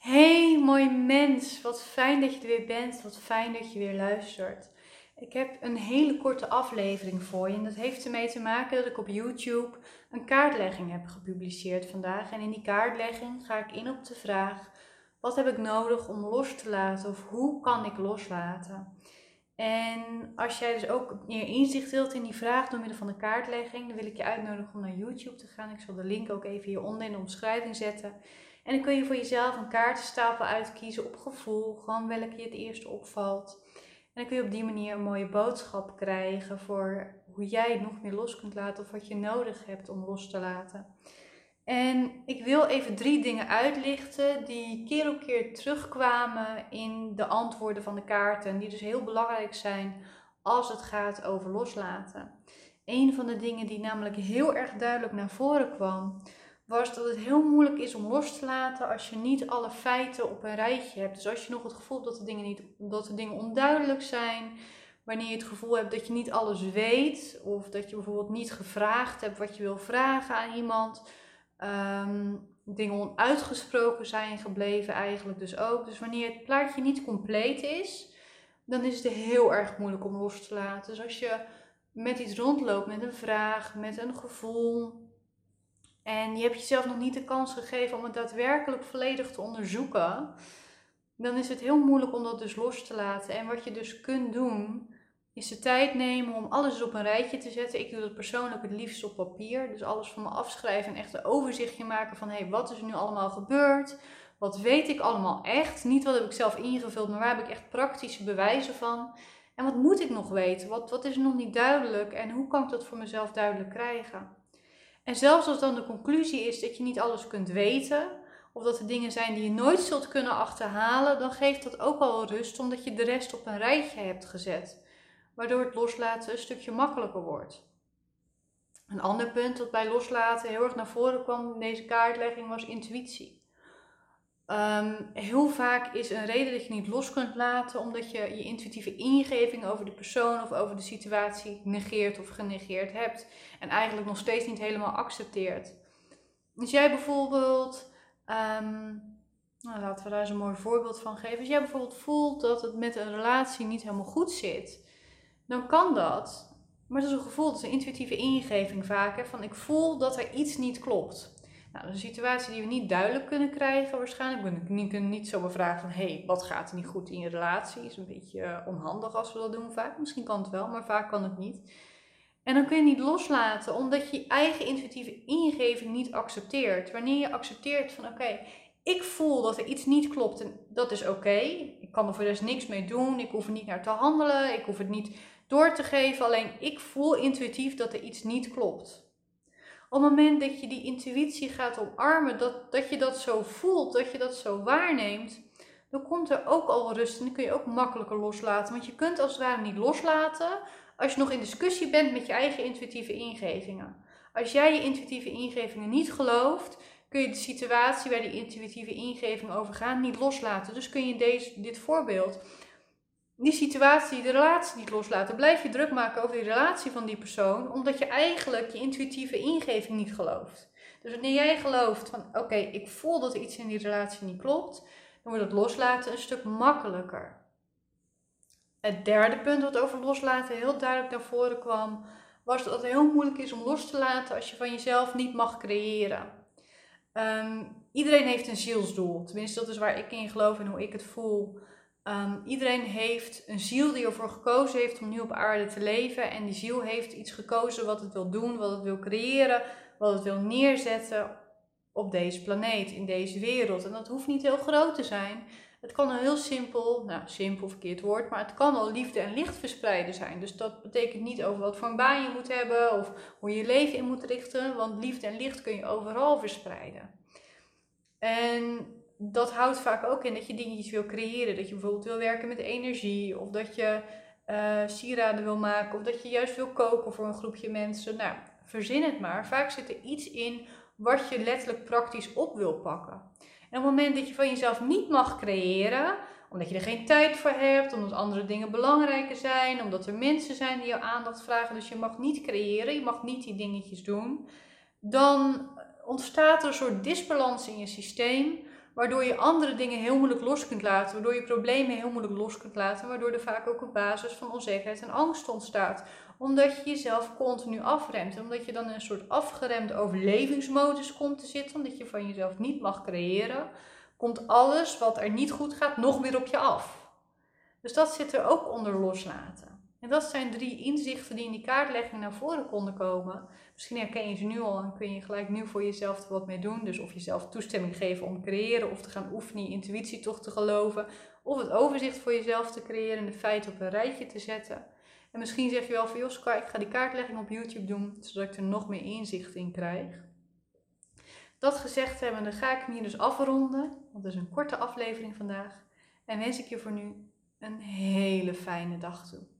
Hey, mooi mens. Wat fijn dat je er weer bent. Wat fijn dat je weer luistert. Ik heb een hele korte aflevering voor je. En dat heeft ermee te maken dat ik op YouTube een kaartlegging heb gepubliceerd vandaag. En in die kaartlegging ga ik in op de vraag: wat heb ik nodig om los te laten? Of hoe kan ik loslaten? En als jij dus ook meer inzicht wilt in die vraag door middel van de kaartlegging, dan wil ik je uitnodigen om naar YouTube te gaan. Ik zal de link ook even hieronder in de omschrijving zetten. En dan kun je voor jezelf een kaartenstapel uitkiezen op gevoel, gewoon welke je het eerst opvalt. En dan kun je op die manier een mooie boodschap krijgen voor hoe jij het nog meer los kunt laten of wat je nodig hebt om los te laten. En ik wil even drie dingen uitlichten die keer op keer terugkwamen in de antwoorden van de kaarten. Die dus heel belangrijk zijn als het gaat over loslaten. Een van de dingen die namelijk heel erg duidelijk naar voren kwam, was dat het heel moeilijk is om los te laten als je niet alle feiten op een rijtje hebt. Dus als je nog het gevoel hebt dat de dingen, niet, dat de dingen onduidelijk zijn, wanneer je het gevoel hebt dat je niet alles weet, of dat je bijvoorbeeld niet gevraagd hebt wat je wil vragen aan iemand, um, dingen onuitgesproken zijn gebleven eigenlijk dus ook. Dus wanneer het plaatje niet compleet is, dan is het heel erg moeilijk om los te laten. Dus als je met iets rondloopt, met een vraag, met een gevoel, en je hebt jezelf nog niet de kans gegeven om het daadwerkelijk volledig te onderzoeken, dan is het heel moeilijk om dat dus los te laten. En wat je dus kunt doen, is de tijd nemen om alles op een rijtje te zetten. Ik doe dat persoonlijk het liefst op papier. Dus alles van me afschrijven en echt een overzichtje maken van hé, hey, wat is er nu allemaal gebeurd? Wat weet ik allemaal echt? Niet wat heb ik zelf ingevuld, maar waar heb ik echt praktische bewijzen van? En wat moet ik nog weten? Wat, wat is nog niet duidelijk? En hoe kan ik dat voor mezelf duidelijk krijgen? En zelfs als dan de conclusie is dat je niet alles kunt weten, of dat er dingen zijn die je nooit zult kunnen achterhalen, dan geeft dat ook al rust, omdat je de rest op een rijtje hebt gezet, waardoor het loslaten een stukje makkelijker wordt. Een ander punt dat bij loslaten heel erg naar voren kwam in deze kaartlegging was intuïtie. Um, heel vaak is een reden dat je niet los kunt laten omdat je je intuïtieve ingeving over de persoon of over de situatie negeert of genegeerd hebt. En eigenlijk nog steeds niet helemaal accepteert. Als jij bijvoorbeeld, um, nou, laten we daar eens een mooi voorbeeld van geven. Als jij bijvoorbeeld voelt dat het met een relatie niet helemaal goed zit, dan kan dat. Maar dat is een gevoel, dat is een intuïtieve ingeving vaak. Hè, van ik voel dat er iets niet klopt. Nou, dat is een situatie die we niet duidelijk kunnen krijgen waarschijnlijk. We kunnen niet zo bevragen van, hé, hey, wat gaat er niet goed in je relatie? Is een beetje eh, onhandig als we dat doen vaak. Misschien kan het wel, maar vaak kan het niet. En dan kun je niet loslaten, omdat je je eigen intuïtieve ingeving niet accepteert. Wanneer je accepteert van, oké, ik voel dat er iets niet klopt en dat is oké. Ik kan er voor de niks mee doen. Ik hoef er niet naar te handelen. Ik hoef het niet door te geven. Alleen ik voel intuïtief dat er iets niet klopt. Op het moment dat je die intuïtie gaat omarmen, dat, dat je dat zo voelt, dat je dat zo waarneemt, dan komt er ook al rust en dan kun je ook makkelijker loslaten. Want je kunt als het ware niet loslaten als je nog in discussie bent met je eigen intuïtieve ingevingen. Als jij je intuïtieve ingevingen niet gelooft, kun je de situatie waar die intuïtieve ingevingen over gaan niet loslaten. Dus kun je deze, dit voorbeeld die situatie, de relatie niet loslaten. Blijf je druk maken over die relatie van die persoon, omdat je eigenlijk je intuïtieve ingeving niet gelooft. Dus wanneer jij gelooft van oké, ik voel dat iets in die relatie niet klopt, dan wordt het loslaten een stuk makkelijker. Het derde punt wat over loslaten heel duidelijk naar voren kwam, was dat het heel moeilijk is om los te laten als je van jezelf niet mag creëren. Ehm, iedereen heeft een zielsdoel, tenminste dat is waar ik in geloof en hoe ik het voel. Ehm, iedereen heeft een ziel die ervoor gekozen heeft om nu op aarde te leven. En die ziel heeft iets gekozen wat het wil doen, wat het wil creëren, wat het wil neerzetten op deze planeet, in deze wereld. En dat hoeft niet heel groot te zijn. Het kan al heel simpel, nou simpel verkeerd woord, maar het kan al liefde en licht verspreiden zijn. Dus dat betekent niet over wat voor een baan je moet hebben of hoe je je leven in moet richten, want liefde en licht kun je overal verspreiden. En dat houdt vaak ook in dat je dingetjes wil creëren. Dat je bijvoorbeeld wil werken met energie. Of dat je uh, sieraden wil maken. Of dat je juist wil koken voor een groepje mensen. Nou, verzin het maar. Vaak zit er iets in wat je letterlijk praktisch op wil pakken. En op het moment dat je van jezelf niet mag creëren, omdat je er geen tijd voor hebt, omdat andere dingen belangrijker zijn, omdat er mensen zijn die jouw aandacht vragen, dus je mag niet creëren, je mag niet die dingetjes doen, dan ontstaat er een soort disbalans in je systeem, waardoor je andere dingen heel moeilijk los kunt laten, waardoor je problemen heel moeilijk los kunt laten, waardoor er vaak ook een basis van onzekerheid en angst ontstaat. Omdat je jezelf continu afremt, omdat je dan in een soort afgeremde overlevingsmodus komt te zitten, omdat je van jezelf niet mag creëren, komt alles wat er niet goed gaat nog weer op je af. Dus dat zit er ook onder loslaten. En dat zijn drie inzichten die in die kaartlegging naar voren konden komen. Misschien herken je ze nu al en kun je gelijk nu voor jezelf er wat mee doen. Dus of jezelf toestemming geven om te creëren of te gaan oefenen, intuïtie toch te geloven. Of het overzicht voor jezelf te creëren en de feiten op een rijtje te zetten. En misschien zeg je wel van Joska, ik ga die kaartlegging op YouTube doen, zodat ik er nog meer inzicht in krijg. Dat gezegd hebben, dan ga ik hem hier dus afronden. Want het is een korte aflevering vandaag. En wens ik je voor nu een hele fijne dag toe.